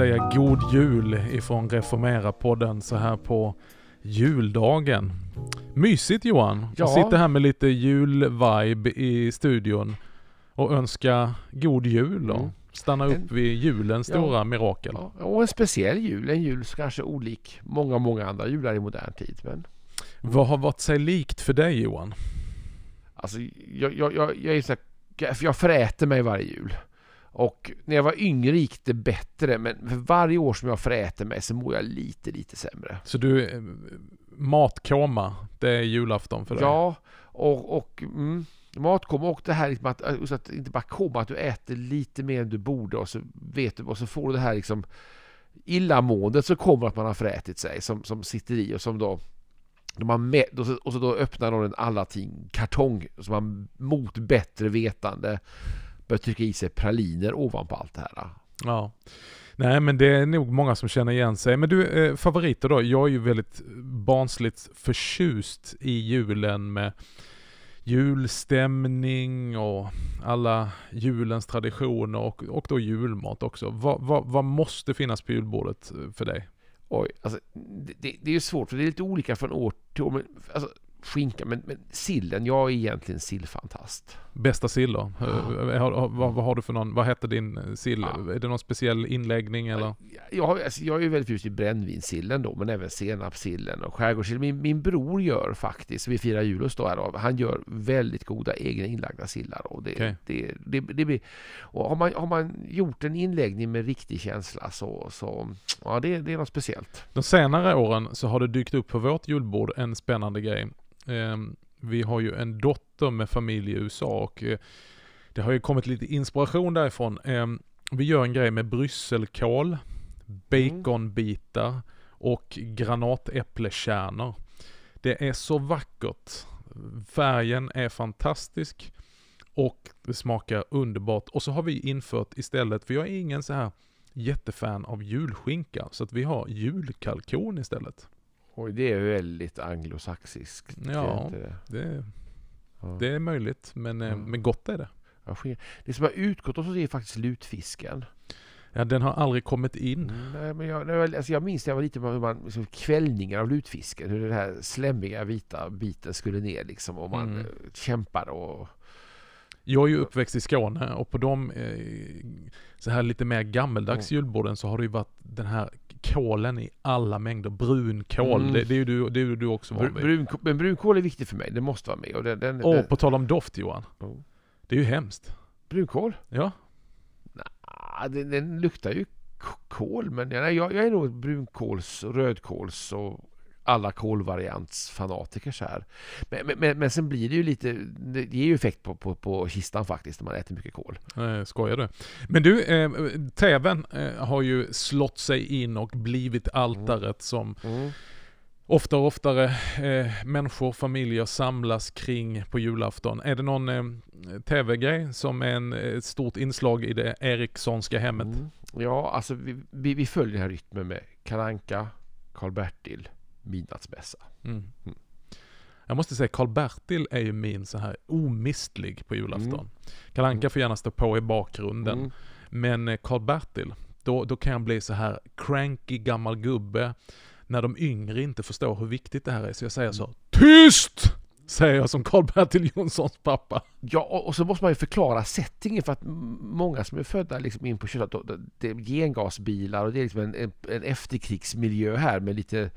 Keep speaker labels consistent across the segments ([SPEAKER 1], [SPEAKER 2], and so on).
[SPEAKER 1] säga god jul ifrån Reformera-podden så här på juldagen. Mysigt Johan!
[SPEAKER 2] Ja.
[SPEAKER 1] Jag sitter här med lite julvibe i studion och önska god jul och
[SPEAKER 2] Mm.
[SPEAKER 1] stanna upp
[SPEAKER 2] En-
[SPEAKER 1] vid julens
[SPEAKER 2] Ja.
[SPEAKER 1] stora mirakel.
[SPEAKER 2] Ja, och en speciell jul, en jul som kanske är olik många, många andra jular i modern tid. Men
[SPEAKER 1] Vad har varit sig likt för dig Johan?
[SPEAKER 2] alltså, jag, jag, jag, jag, är så här, jag föräter mig varje jul. Och när jag var yngre gick det bättre, men för varje år som jag föräter mig så mår jag lite, lite sämre.
[SPEAKER 1] Så du, eh, matkoma, det är julafton för dig?
[SPEAKER 2] Ja, och, och mm, matkoma och det här liksom att, äh, så att inte bara komma, att du äter lite mer än du borde och så vet du och så får du det här liksom illamåendet så kommer att man har frätit sig som, som sitter i och som då de har med, och, så, då öppnar någon en Allatin kartong som man mot bättre vetande börjar trycka i sig praliner ovanpå allt det här.
[SPEAKER 1] Ja. Nej men det är nog många som känner igen sig. Men du, eh, favoriter då? Jag är ju väldigt barnsligt förtjust i julen med julstämning och alla julens traditioner och, och då julmat också. Vad, vad, vad måste finnas på julbordet eh, för dig?
[SPEAKER 2] Oj, alltså, det, det, är ju svårt för det är lite olika från år till år. Men, alltså, skinka, men, men sillen, jag är egentligen sillfantast.
[SPEAKER 1] Bästa sill då? Eh, har- har- vad, har du för någon, vad hette din eh, sill?
[SPEAKER 2] Ja.
[SPEAKER 1] Är det någon speciell inläggning eller?
[SPEAKER 2] Jag, alltså, jag är ju väldigt förtjust i brännvinssillen då, men även senapssillen och skärgårdssillen. Min, min bror gör faktiskt, vi firar jul hos då här han gör väldigt goda egna inlagda sillar. Och det,
[SPEAKER 1] Okej.
[SPEAKER 2] det, det, det blir, och har, man, har man gjort en inläggning med riktig känsla så, så ja, det, det är något speciellt.
[SPEAKER 1] De senare åren så har det dykt upp på vårt julbord en spännande grej. Ehm, vi har ju en dotter med familj i USA och eh, det har ju kommit lite inspiration därifrån. Ehm, vi gör en grej med brysselkål, baconbitar och granatäpplekärnor. Det är så vackert. Färgen är fantastisk och det smakar underbart. Och så har vi infört istället, för jag är ingen så här jättefan av julskinka, så att vi har julkalkon istället.
[SPEAKER 2] Och det är väldigt anglosaxiskt.
[SPEAKER 1] Ja.
[SPEAKER 2] det?
[SPEAKER 1] Det,
[SPEAKER 2] Ja.
[SPEAKER 1] det är möjligt, men, eh,
[SPEAKER 2] Mm.
[SPEAKER 1] men gott är det.
[SPEAKER 2] Ja, Det som har utgått oss är faktiskt lutfisken.
[SPEAKER 1] Ja, den har aldrig kommit in.
[SPEAKER 2] Mm, nej, men jag, alltså jag minns när jag var liten hur man, liksom, kvällningar av lutfisken, hur den här slemmiga vita biten skulle ner liksom och man
[SPEAKER 1] Mm.
[SPEAKER 2] eh, kämpade och...
[SPEAKER 1] Jag är ju uppväxt i Skåne och på de eh, så här lite mer gammeldags
[SPEAKER 2] Mm.
[SPEAKER 1] julborden så har det ju varit den här kålen i alla mängder. Brunkål,
[SPEAKER 2] Mm.
[SPEAKER 1] det, det är ju du, det är ju du också van vid.
[SPEAKER 2] brun, men brunkål är viktigt för mig, det måste vara med. Och den, den, den,
[SPEAKER 1] på tal om doft Johan.
[SPEAKER 2] Oh.
[SPEAKER 1] Det är ju hemskt.
[SPEAKER 2] brunkål?
[SPEAKER 1] Ja,
[SPEAKER 2] Ah, den, den luktar ju kål, men jag, jag jag är nog brunkåls, rödkåls och alla kolvariants fanatiker så här. Men, men, men, sen blir det ju lite, det ger ju effekt på, på, på kistan faktiskt när man äter mycket kål.
[SPEAKER 1] eh, skojar du? Men du, eh, TVn eh, har ju slått sig in och blivit altaret som oftare och oftare eh, människor, familjer samlas kring på julafton. Är det någon eh, TV-grej som är en, eh, ett stort inslag i det Erikssonska hemmet?
[SPEAKER 2] Mm. Ja, alltså vi, vi, vi följer den här rytmen med Kalanka, Karl-Bertil, midnattsmässa.
[SPEAKER 1] Mm.
[SPEAKER 2] Mm.
[SPEAKER 1] Jag måste säga Karl-Bertil är ju min så här omistlig på julafton. Kalle Anka får gärna stå på i bakgrunden.
[SPEAKER 2] Mm.
[SPEAKER 1] Men eh, Karl-Bertil, då, då kan jag bli så här cranky gammal gubbe när de yngre inte förstår hur viktigt det här är. Så jag säger så TYST! Säger jag som Karl-Bertil Jonssons pappa.
[SPEAKER 2] Ja, och, så måste man ju förklara settingen för att många som är födda liksom in på 20 det är gengasbilar och det är liksom en, en, en efterkrigsmiljö här med lite mm,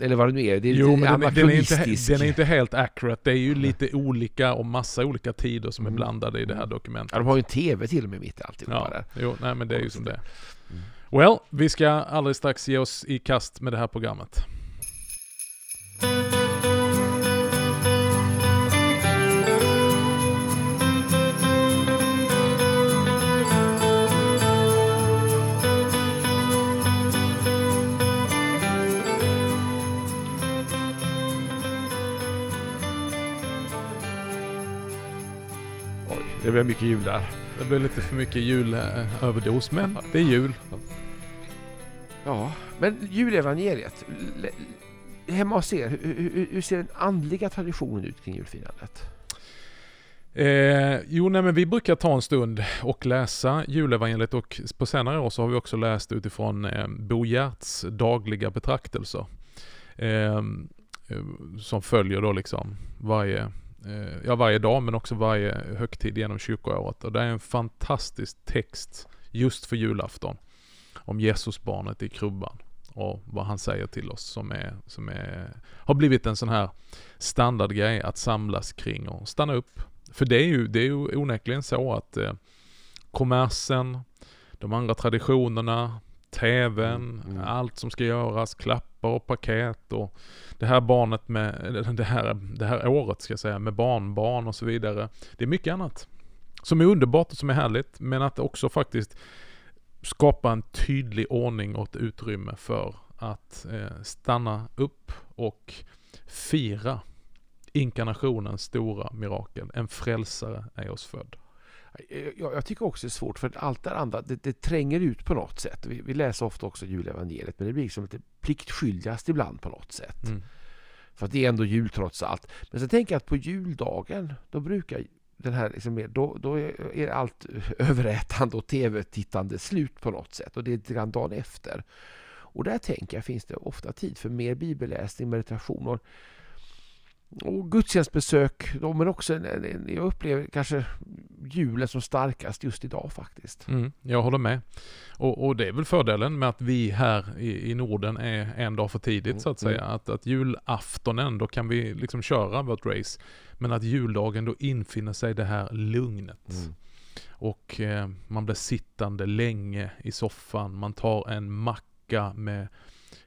[SPEAKER 2] eller vad det nu är, det är
[SPEAKER 1] Jo men den, den, är inte, den är inte helt accurate. Det är ju lite olika och massa olika tider som är
[SPEAKER 2] Mm.
[SPEAKER 1] blandade i det här
[SPEAKER 2] Mm.
[SPEAKER 1] dokumentet.
[SPEAKER 2] Ja, de har ju en TV till och med mitt i alltihopa
[SPEAKER 1] Ja,
[SPEAKER 2] där.
[SPEAKER 1] jo, nej men det är ju som det är.
[SPEAKER 2] Mm.
[SPEAKER 1] Well, vi ska alldeles strax ge oss i kast med det här programmet.
[SPEAKER 2] Blir mycket jul där.
[SPEAKER 1] Det blir lite för mycket julöverdos, men det är jul.
[SPEAKER 2] Ja, men julevangeliet. Hemma hos er, hur, hur, hur ser den andliga traditionen ut kring julfirandet?
[SPEAKER 1] Eh, jo, nej, men vi brukar ta en stund och läsa julevangeliet och på senare år så har vi också läst utifrån eh, Bo Giertz dagliga betraktelser. Eh, eh, som följer då liksom varje, eh, Eh, ja, varje dag men också varje högtid genom kyrkoåret. Och det är en fantastisk text just för julafton om Jesusbarnet i krubban och vad han säger till oss som, är, som är, har blivit en sån här standardgrej att samlas kring och stanna upp. För det är ju, det är ju onekligen så att eh, kommersen, de andra traditionerna, TVn, mm, mm. allt som ska göras, klappar och paket och det här barnet med, det här, det här året ska jag säga, med barnbarn och så vidare. Det är mycket annat som är underbart och som är härligt, men att också faktiskt skapa en tydlig ordning och ett utrymme för att eh, stanna upp och fira inkarnationens stora mirakel. En frälsare är oss född.
[SPEAKER 2] Jag, jag tycker också det är svårt för att allt det andra det, det tränger ut på något sätt. Vi, vi, läser ofta också julevangeliet men det blir liksom lite pliktskyldigast ibland på något sätt. Mm. För att det är ändå jul trots allt. Men så tänker jag att på juldagen då brukar den här liksom då, då är allt överätande och tv-tittande slut på något sätt. Och det är lite grann dagen efter. Och där tänker jag finns det ofta tid för mer bibelläsning, meditation och, och gudstjänstbesök. Men också, jag upplever kanske julen som starkast just idag faktiskt.
[SPEAKER 1] Mm, jag håller med. Och, och, det är väl fördelen med att vi här i, i Norden är en dag för tidigt mm, så att säga. Mm. Att, att julaftonen, då kan vi liksom köra vårt race. Men att juldagen då infinner sig det här lugnet. Mm. Och eh, man blir sittande länge i soffan, man tar en macka med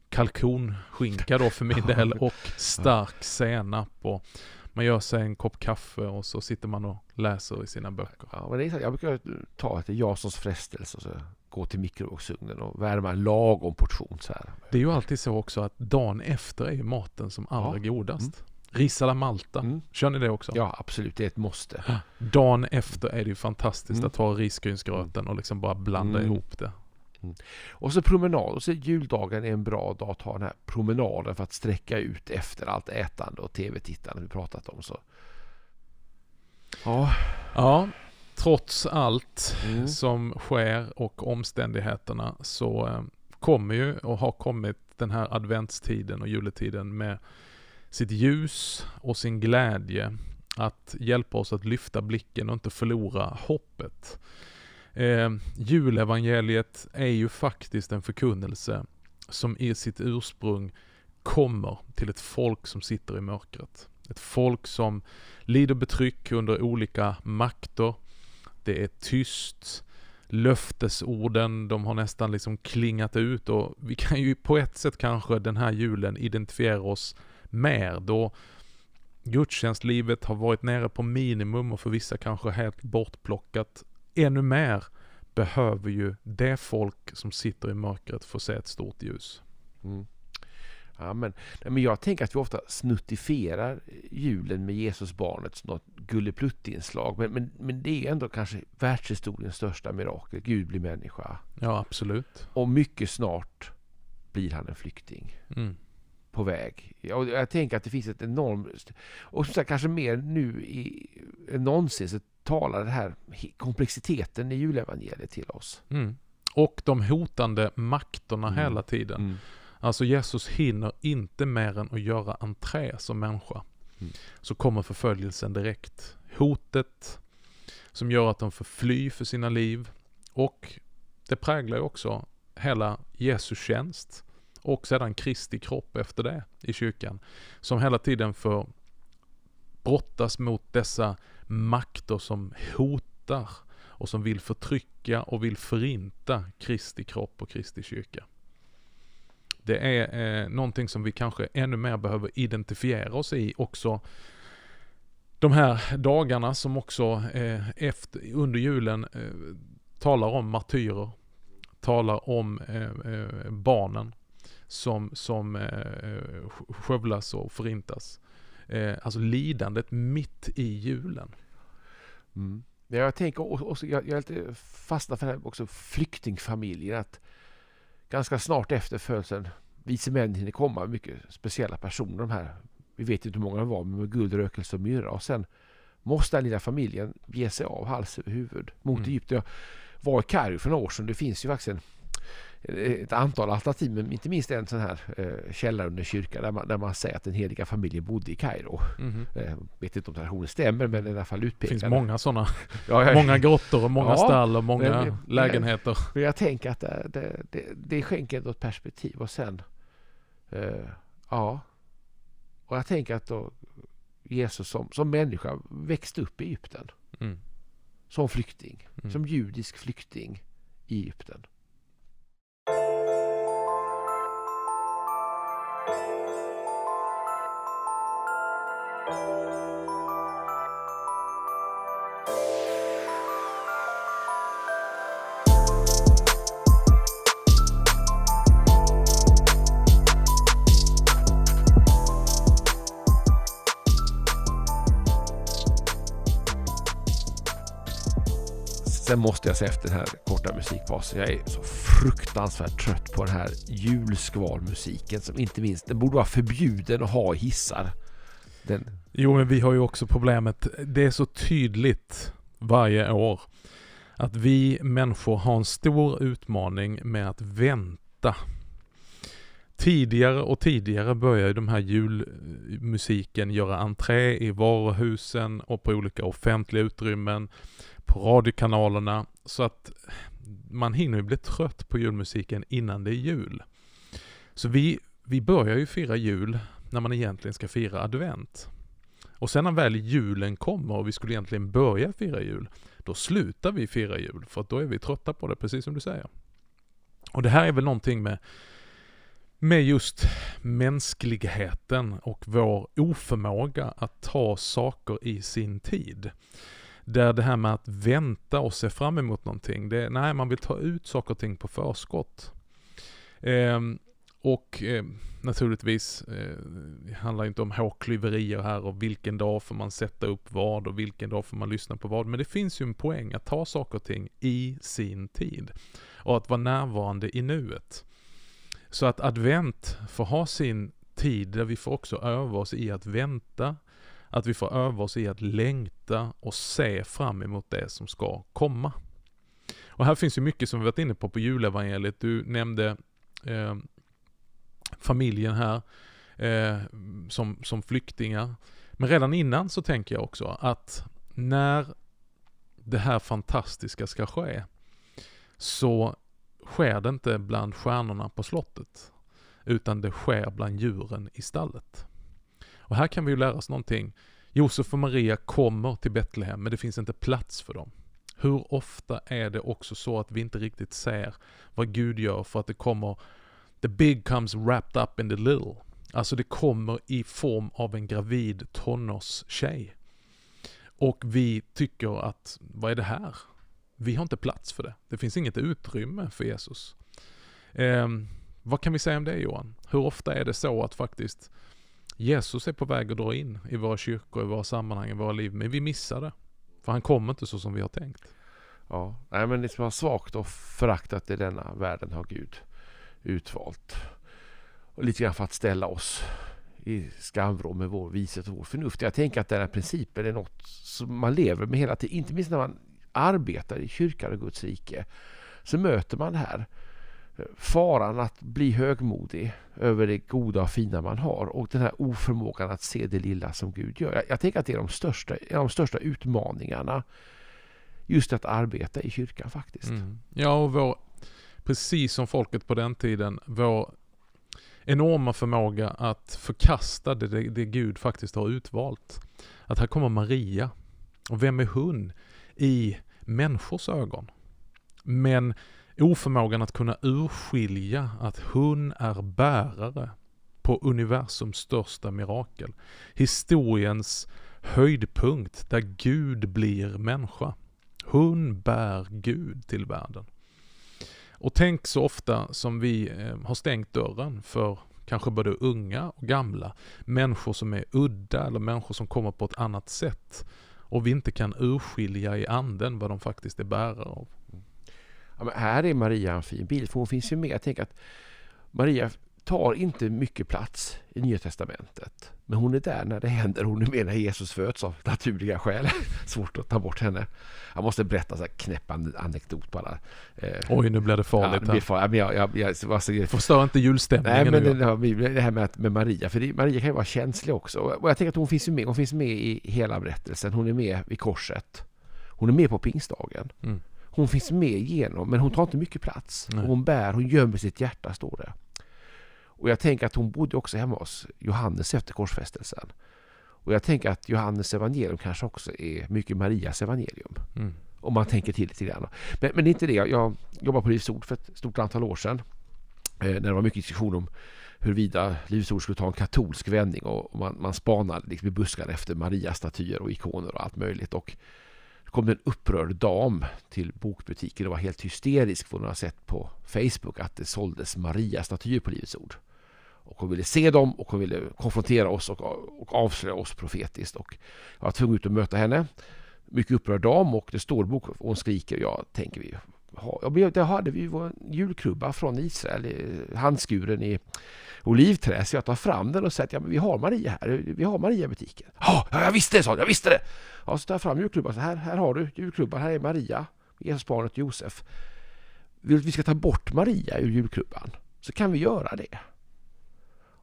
[SPEAKER 1] kalkonskinka då för min del och stark senap och man gör sig en kopp kaffe och så sitter man och läser i sina böcker.
[SPEAKER 2] Ja, men det är jag brukar ta ett Jasons frestelse och så gå till mikrovågsugnen och värma en lagom portion så här.
[SPEAKER 1] Det är ju alltid så också att dagen efter är ju maten som allra ja. godast. Mm. Ris alla Malta, mm. kör ni det också?
[SPEAKER 2] Ja absolut, det är ett måste.
[SPEAKER 1] Dagen efter är det ju fantastiskt mm. att ta risgrynsgröten och liksom bara blanda mm. ihop det.
[SPEAKER 2] Mm. Och så promenad. Och så juldagen är en bra dag att ta den här promenaden för att sträcka ut efter allt ätande och tv-tittande vi pratat om. Så.
[SPEAKER 1] Ja. ja, trots allt mm. som sker och omständigheterna så eh, kommer ju och har kommit den här adventstiden och juletiden med sitt ljus och sin glädje att hjälpa oss att lyfta blicken och inte förlora hoppet. Eh, julevangeliet är ju faktiskt en förkunnelse som i sitt ursprung kommer till ett folk som sitter i mörkret. Ett folk som lider betryck under olika makter. Det är tyst. Löftesorden, de har nästan liksom klingat ut och vi kan ju på ett sätt kanske den här julen identifiera oss mer då gudstjänstlivet har varit nere på minimum och för vissa kanske helt bortplockat ännu mer behöver ju det folk som sitter i mörkret få se ett stort ljus. Mm.
[SPEAKER 2] Ja, men, men jag tänker att vi ofta snuttifierar julen med Jesusbarnet som något gullepluttinslag. Men, men, men det är ändå kanske världshistoriens största mirakel. Gud blir människa.
[SPEAKER 1] Ja, absolut.
[SPEAKER 2] Och mycket snart blir han en flykting. Mm. På väg. Och jag tänker att det finns ett enormt... Och som sagt, kanske mer nu i, än någonsin så talar den här komplexiteten i julevangeliet till oss.
[SPEAKER 1] Mm. Och de hotande makterna mm. hela tiden. Mm. Alltså Jesus hinner inte mer än att göra entré som människa. Mm. Så kommer förföljelsen direkt. Hotet som gör att de får fly för sina liv. Och det präglar ju också hela Jesus tjänst. Och sedan Kristi kropp efter det i kyrkan. Som hela tiden får brottas mot dessa makter som hotar och som vill förtrycka och vill förinta Kristi kropp och Kristi kyrka. Det är eh, någonting som vi kanske ännu mer behöver identifiera oss i också de här dagarna som också eh, efter, under julen eh, talar om martyrer, talar om eh, eh barnen som, som eh, skövlas och förintas. Eh, alltså lidandet mitt i julen.
[SPEAKER 2] Mm. Jag tänker också, jag, jag lite fastnar för här också flyktingfamiljer. Att ganska snart efter födseln, vise män hinner komma, mycket speciella personer de här. Vi vet inte hur många de var, men med guld, rökelse och myrra. Och sen måste den lilla familjen ge sig av hals över huvud mot
[SPEAKER 1] Mm.
[SPEAKER 2] Egypten. Jag var i Kairo för några år sedan. Det finns ju faktiskt en, ett antal alternativ, men inte minst en sån här eh, källare under kyrka där man, där man säger att den heliga familjen bodde i Kairo. Eh, vet inte om traditionen stämmer, men i alla fall
[SPEAKER 1] Det
[SPEAKER 2] utpekad.
[SPEAKER 1] finns många sådana.
[SPEAKER 2] Ja, jag-
[SPEAKER 1] Många grottor och många
[SPEAKER 2] Ja,
[SPEAKER 1] stall och många
[SPEAKER 2] men-
[SPEAKER 1] lägenheter.
[SPEAKER 2] Men jag tänker att det, det, det, det skänker ett perspektiv och sen eh, ja och jag tänker att då Jesus som, som människa växte upp i Egypten
[SPEAKER 1] Mm.
[SPEAKER 2] som flykting,
[SPEAKER 1] Mm.
[SPEAKER 2] som judisk flykting i Egypten. Måste jag säga efter den här korta musikpausen. Jag är så fruktansvärt trött på den här julskvalmusiken som inte minst, den borde vara förbjuden att ha i hissar. Den,
[SPEAKER 1] Jo, men vi har ju också problemet. Det är så tydligt varje år att vi människor har en stor utmaning med att vänta. Tidigare och tidigare börjar ju de här julmusiken göra entré i varuhusen och på olika offentliga utrymmen, på radiokanalerna, så att man hinner ju bli trött på julmusiken innan det är jul. Så vi, vi börjar ju fira jul när man egentligen ska fira advent. Och sen när väl julen kommer och vi skulle egentligen börja fira jul, då slutar vi fira jul för att då är vi trötta på det, precis som du säger. Och det här är väl någonting med, med just mänskligheten och vår oförmåga att ta saker i sin tid. Där det här med att vänta och se fram emot någonting, det, nej man vill ta ut saker och ting på förskott. Eh, och eh, naturligtvis eh, det handlar inte om hårklyverier här och vilken dag får man sätta upp vad och vilken dag får man lyssna på vad. Men det finns ju en poäng att ta saker och ting i sin tid. Och att vara närvarande i nuet. Så att advent får ha sin tid där vi får också öva oss i att vänta. Att vi får öva oss i att längta och se fram emot det som ska komma. Och här finns ju mycket som vi varit inne på på julevangeliet. Du nämnde eh, familjen här eh, som, som flyktingar. Men redan innan så tänker jag också att när det här fantastiska ska ske så sker det inte bland stjärnorna på slottet utan det sker bland djuren i stallet. Och här kan vi ju lära oss någonting. Josef och Maria kommer till Betlehem men det finns inte plats för dem. Hur ofta är det också så att vi inte riktigt ser vad Gud gör för att det kommer The big comes wrapped up in the little. Alltså det kommer i form av en gravid tonårstjej. Och vi tycker att, vad är det här? Vi har inte plats för det. Det finns inget utrymme för Jesus. Eh, vad kan vi säga om det Johan? Hur ofta är det så att faktiskt Jesus är på väg att dra in i våra kyrkor, i våra sammanhang, i våra liv, men vi missar det. För han kommer inte så som vi har tänkt.
[SPEAKER 2] ja, nej men liksom det som har svagt och föraktat i denna världen har Gud utvalt. Och lite grann för att ställa oss i skamvrå med vår vishet och vår förnuft. Jag tänker att den här principen är något som man lever med hela tiden. Inte minst när man arbetar i kyrkan och Guds rike. Så möter man det här faran att bli högmodig över det goda och fina man har och den här oförmågan att se det lilla som Gud gör. Jag, jag tänker att det är de största, en av de största utmaningarna just att arbeta i kyrkan faktiskt.
[SPEAKER 1] Mm. Ja, och vår, precis som folket på den tiden, vår enorma förmåga att förkasta det, det, det Gud faktiskt har utvalt. Att här kommer Maria. Och vem är hon i människors ögon? Men oförmågan att kunna urskilja att hon är bärare på universums största mirakel. Historiens höjdpunkt där Gud blir människa. Hon bär Gud till världen. Och tänk så ofta som vi eh, har stängt dörren för kanske både unga och gamla, människor som är udda eller människor som kommer på ett annat sätt och vi inte kan urskilja i anden vad de faktiskt är bärare av.
[SPEAKER 2] Ja, här är Maria en fin bild för hon finns ju med. Jag tänker att Maria tar inte mycket plats i Nya Testamentet. Men hon är där när det händer. Hon är med när Jesus föds av naturliga skäl. Svårt att ta bort henne. Jag måste berätta en knäpp anekdot bara.
[SPEAKER 1] Eh, Oj, nu blir det farligt. Ja, det
[SPEAKER 2] farligt. Jag, jag, jag, alltså,
[SPEAKER 1] Förstör inte julstämningen
[SPEAKER 2] Nej, men det, det, här med, med Maria. För det, Maria kan ju vara känslig också. Och jag tänker att hon finns med. Hon finns med i hela berättelsen. Hon är med vid korset. Hon är med på pingstdagen. Mm. Hon finns med igenom, men hon tar inte mycket plats. Hon bär, hon gömmer sitt hjärta, står det. Och jag tänker att hon bodde också hemma hos Johannes efter korsfästelsen. Och jag tänker att Johannes evangelium kanske också är mycket Marias evangelium. Mm. Om man tänker till lite grann. Men, men inte det. Jag jobbade på Livs Ord för ett stort antal år sedan. Eh, när det var mycket diskussion om huruvida Livs Ord skulle ta en katolsk vändning och man, man spanade liksom i buskarna efter Maria-statyer och ikoner och allt möjligt. Och kom det en upprörd dam till bokbutiken och var helt hysterisk för hon hade sett på Facebook att det såldes Maria-statyer på Livets Ord. Och hon ville se dem och hon ville konfrontera oss och, och avslöja oss profetiskt. Och jag var tvungen ut att möta henne. Mycket upprörd dam och det står bok och hon skriker. och Jag tänker där hade vi vår julkrubba från Israel, handskuren i olivträ. Så jag tar fram den och säger att ja, men vi har Maria här. Vi har Maria i butiken. Ja, jag visste det, sa Jag visste det. Ja, så tar jag fram julkrubban. Så här, här har du julkrubban. Här är Maria, Jesusbarnet Josef. Vill du att vi ska ta bort Maria ur julkrubban? Så kan vi göra det.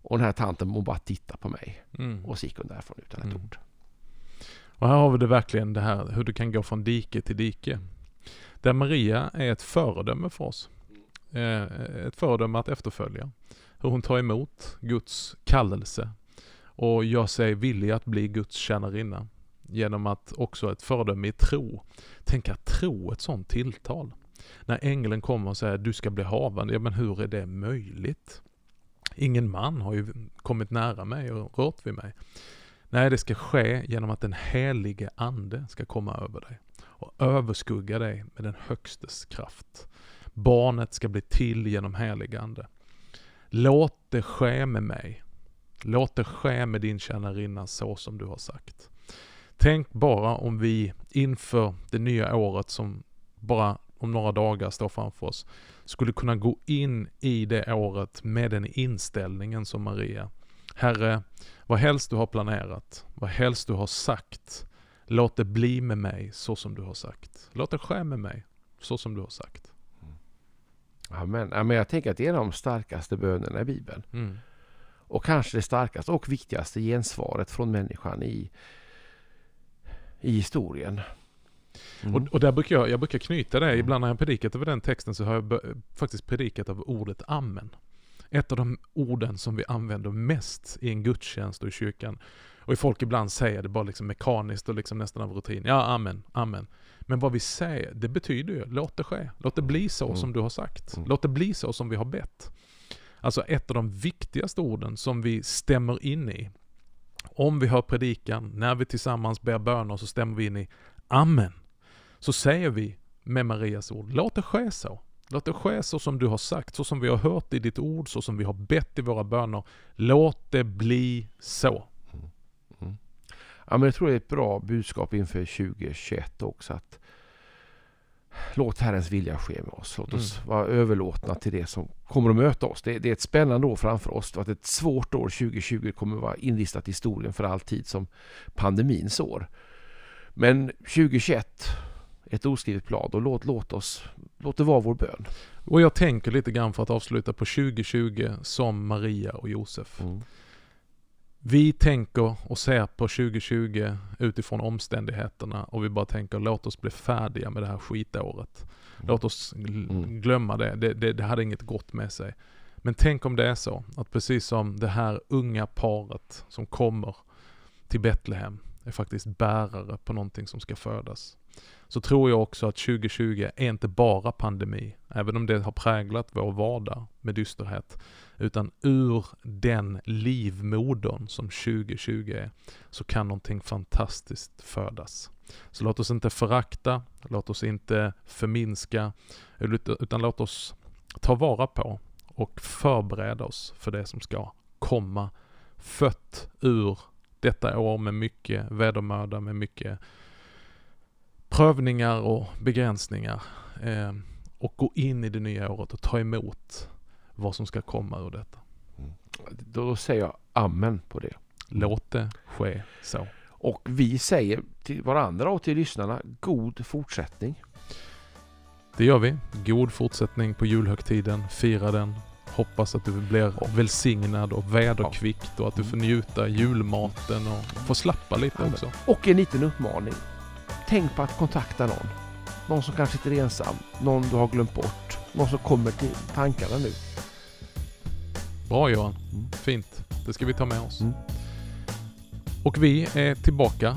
[SPEAKER 2] Och den här tanten hon bara tittade på mig. Mm. Och så gick hon därifrån utan ett mm. ord.
[SPEAKER 1] Och här har vi det verkligen det här hur du kan gå från dike till dike. Där Maria är ett föredöme för oss. Eh, ett föredöme att efterfölja. Hur hon tar emot Guds kallelse och gör sig villig att bli Guds tjänarinna genom att också ett föredöme i tro. Tänk att tro ett sånt tilltal. När ängeln kommer och säger du ska bli havande, ja men hur är det möjligt? Ingen man har ju kommit nära mig och rört vid mig. Nej, det ska ske genom att den helige ande ska komma över dig och överskugga dig med den högstes kraft. Barnet ska bli till genom helig ande. Låt det ske med mig. Låt det ske med din tjänarinna så som du har sagt. Tänk bara om vi inför det nya året som bara om några dagar står framför oss, skulle kunna gå in i det året med den inställningen som Maria. Herre, vad helst du har planerat, vad helst du har sagt, låt det bli med mig så som du har sagt. Låt det ske med mig så som du har sagt.
[SPEAKER 2] Amen. Ja, men jag tänker att det är av de starkaste bönerna i Bibeln. Mm. Och kanske det starkaste och viktigaste gensvaret från människan i, i historien.
[SPEAKER 1] Mm. Och, och, där brukar jag, jag brukar knyta det, mm. ibland när jag predikat över den texten så har jag faktiskt predikat över ordet amen. Ett av de orden som vi använder mest i en gudstjänst och i kyrkan. Och folk ibland säger det bara liksom mekaniskt och liksom nästan av rutin. Ja, amen, amen. Men vad vi säger, det betyder ju, låt det ske. Låt det bli så mm. som du har sagt. Mm. Låt det bli så som vi har bett. Alltså ett av de viktigaste orden som vi stämmer in i. Om vi hör predikan, när vi tillsammans ber böner så stämmer vi in i Amen så säger vi med Marias ord, låt det ske så. Låt det ske så som du har sagt, så som vi har hört i ditt ord, så som vi har bett i våra böner. Låt det bli så.
[SPEAKER 2] Ja, men jag tror det är ett bra budskap inför 2021 också. att Låt Herrens vilja ske med oss. Låt oss mm. vara överlåtna till det som kommer att möta oss. Det, det är ett spännande år framför oss. Att ett svårt år 2020 kommer att vara inlistat i historien för alltid som pandemins år. Men 2021 ett oskrivet blad och låt, låt oss, låt det vara vår bön.
[SPEAKER 1] Och jag tänker lite grann för att avsluta på 2020 som Maria och Josef. Mm. Vi tänker och ser på 2020 utifrån omständigheterna och vi bara tänker låt oss bli färdiga med det här skitåret. Låt oss mm. glömma det. Det, det. det hade inget gott med sig. Men tänk om det är så att precis som det här unga paret som kommer till Betlehem är faktiskt bärare på någonting som ska födas så tror jag också att 2020 är inte bara pandemi, även om det har präglat vår vardag med dysterhet, utan ur den livmodern som 2020 är, så kan någonting fantastiskt födas. Så låt oss inte förakta, låt oss inte förminska, utan låt oss ta vara på och förbereda oss för det som ska komma, fött ur detta år med mycket vedermöda, med mycket prövningar och begränsningar eh, och gå in i det nya året och ta emot vad som ska komma ur detta. Mm.
[SPEAKER 2] Då säger jag amen på det.
[SPEAKER 1] Låt det ske så.
[SPEAKER 2] Och vi säger till varandra och till lyssnarna god fortsättning.
[SPEAKER 1] Det gör vi. God fortsättning på julhögtiden. Fira den. Hoppas att du blir välsignad och väderkvickt och att du får njuta julmaten och få slappa lite också.
[SPEAKER 2] Och en liten uppmaning. Tänk på att kontakta någon. Någon som kanske sitter ensam. Någon du har glömt bort. Någon som kommer till tankarna nu.
[SPEAKER 1] Bra Johan.
[SPEAKER 2] Mm.
[SPEAKER 1] Fint. Det ska vi ta med oss.
[SPEAKER 2] Mm.
[SPEAKER 1] Och vi är tillbaka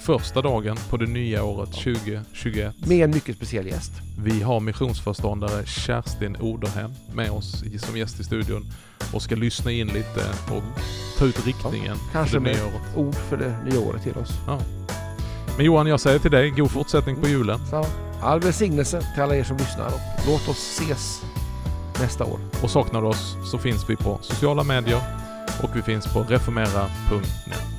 [SPEAKER 1] första dagen på det nya året 2021.
[SPEAKER 2] Med en mycket speciell gäst.
[SPEAKER 1] Vi har missionsförståndare Kerstin Oderhem med oss som gäst i studion och ska lyssna in lite och ta ut riktningen
[SPEAKER 2] kanske
[SPEAKER 1] för det
[SPEAKER 2] med-. Ord för det nya året till oss.
[SPEAKER 1] Men Johan, jag säger till dig, god fortsättning på julen.
[SPEAKER 2] Så, all välsignelse till alla er som lyssnar och låt oss ses nästa år.
[SPEAKER 1] Och saknar du oss så finns vi på sociala medier och vi finns på reformera.net.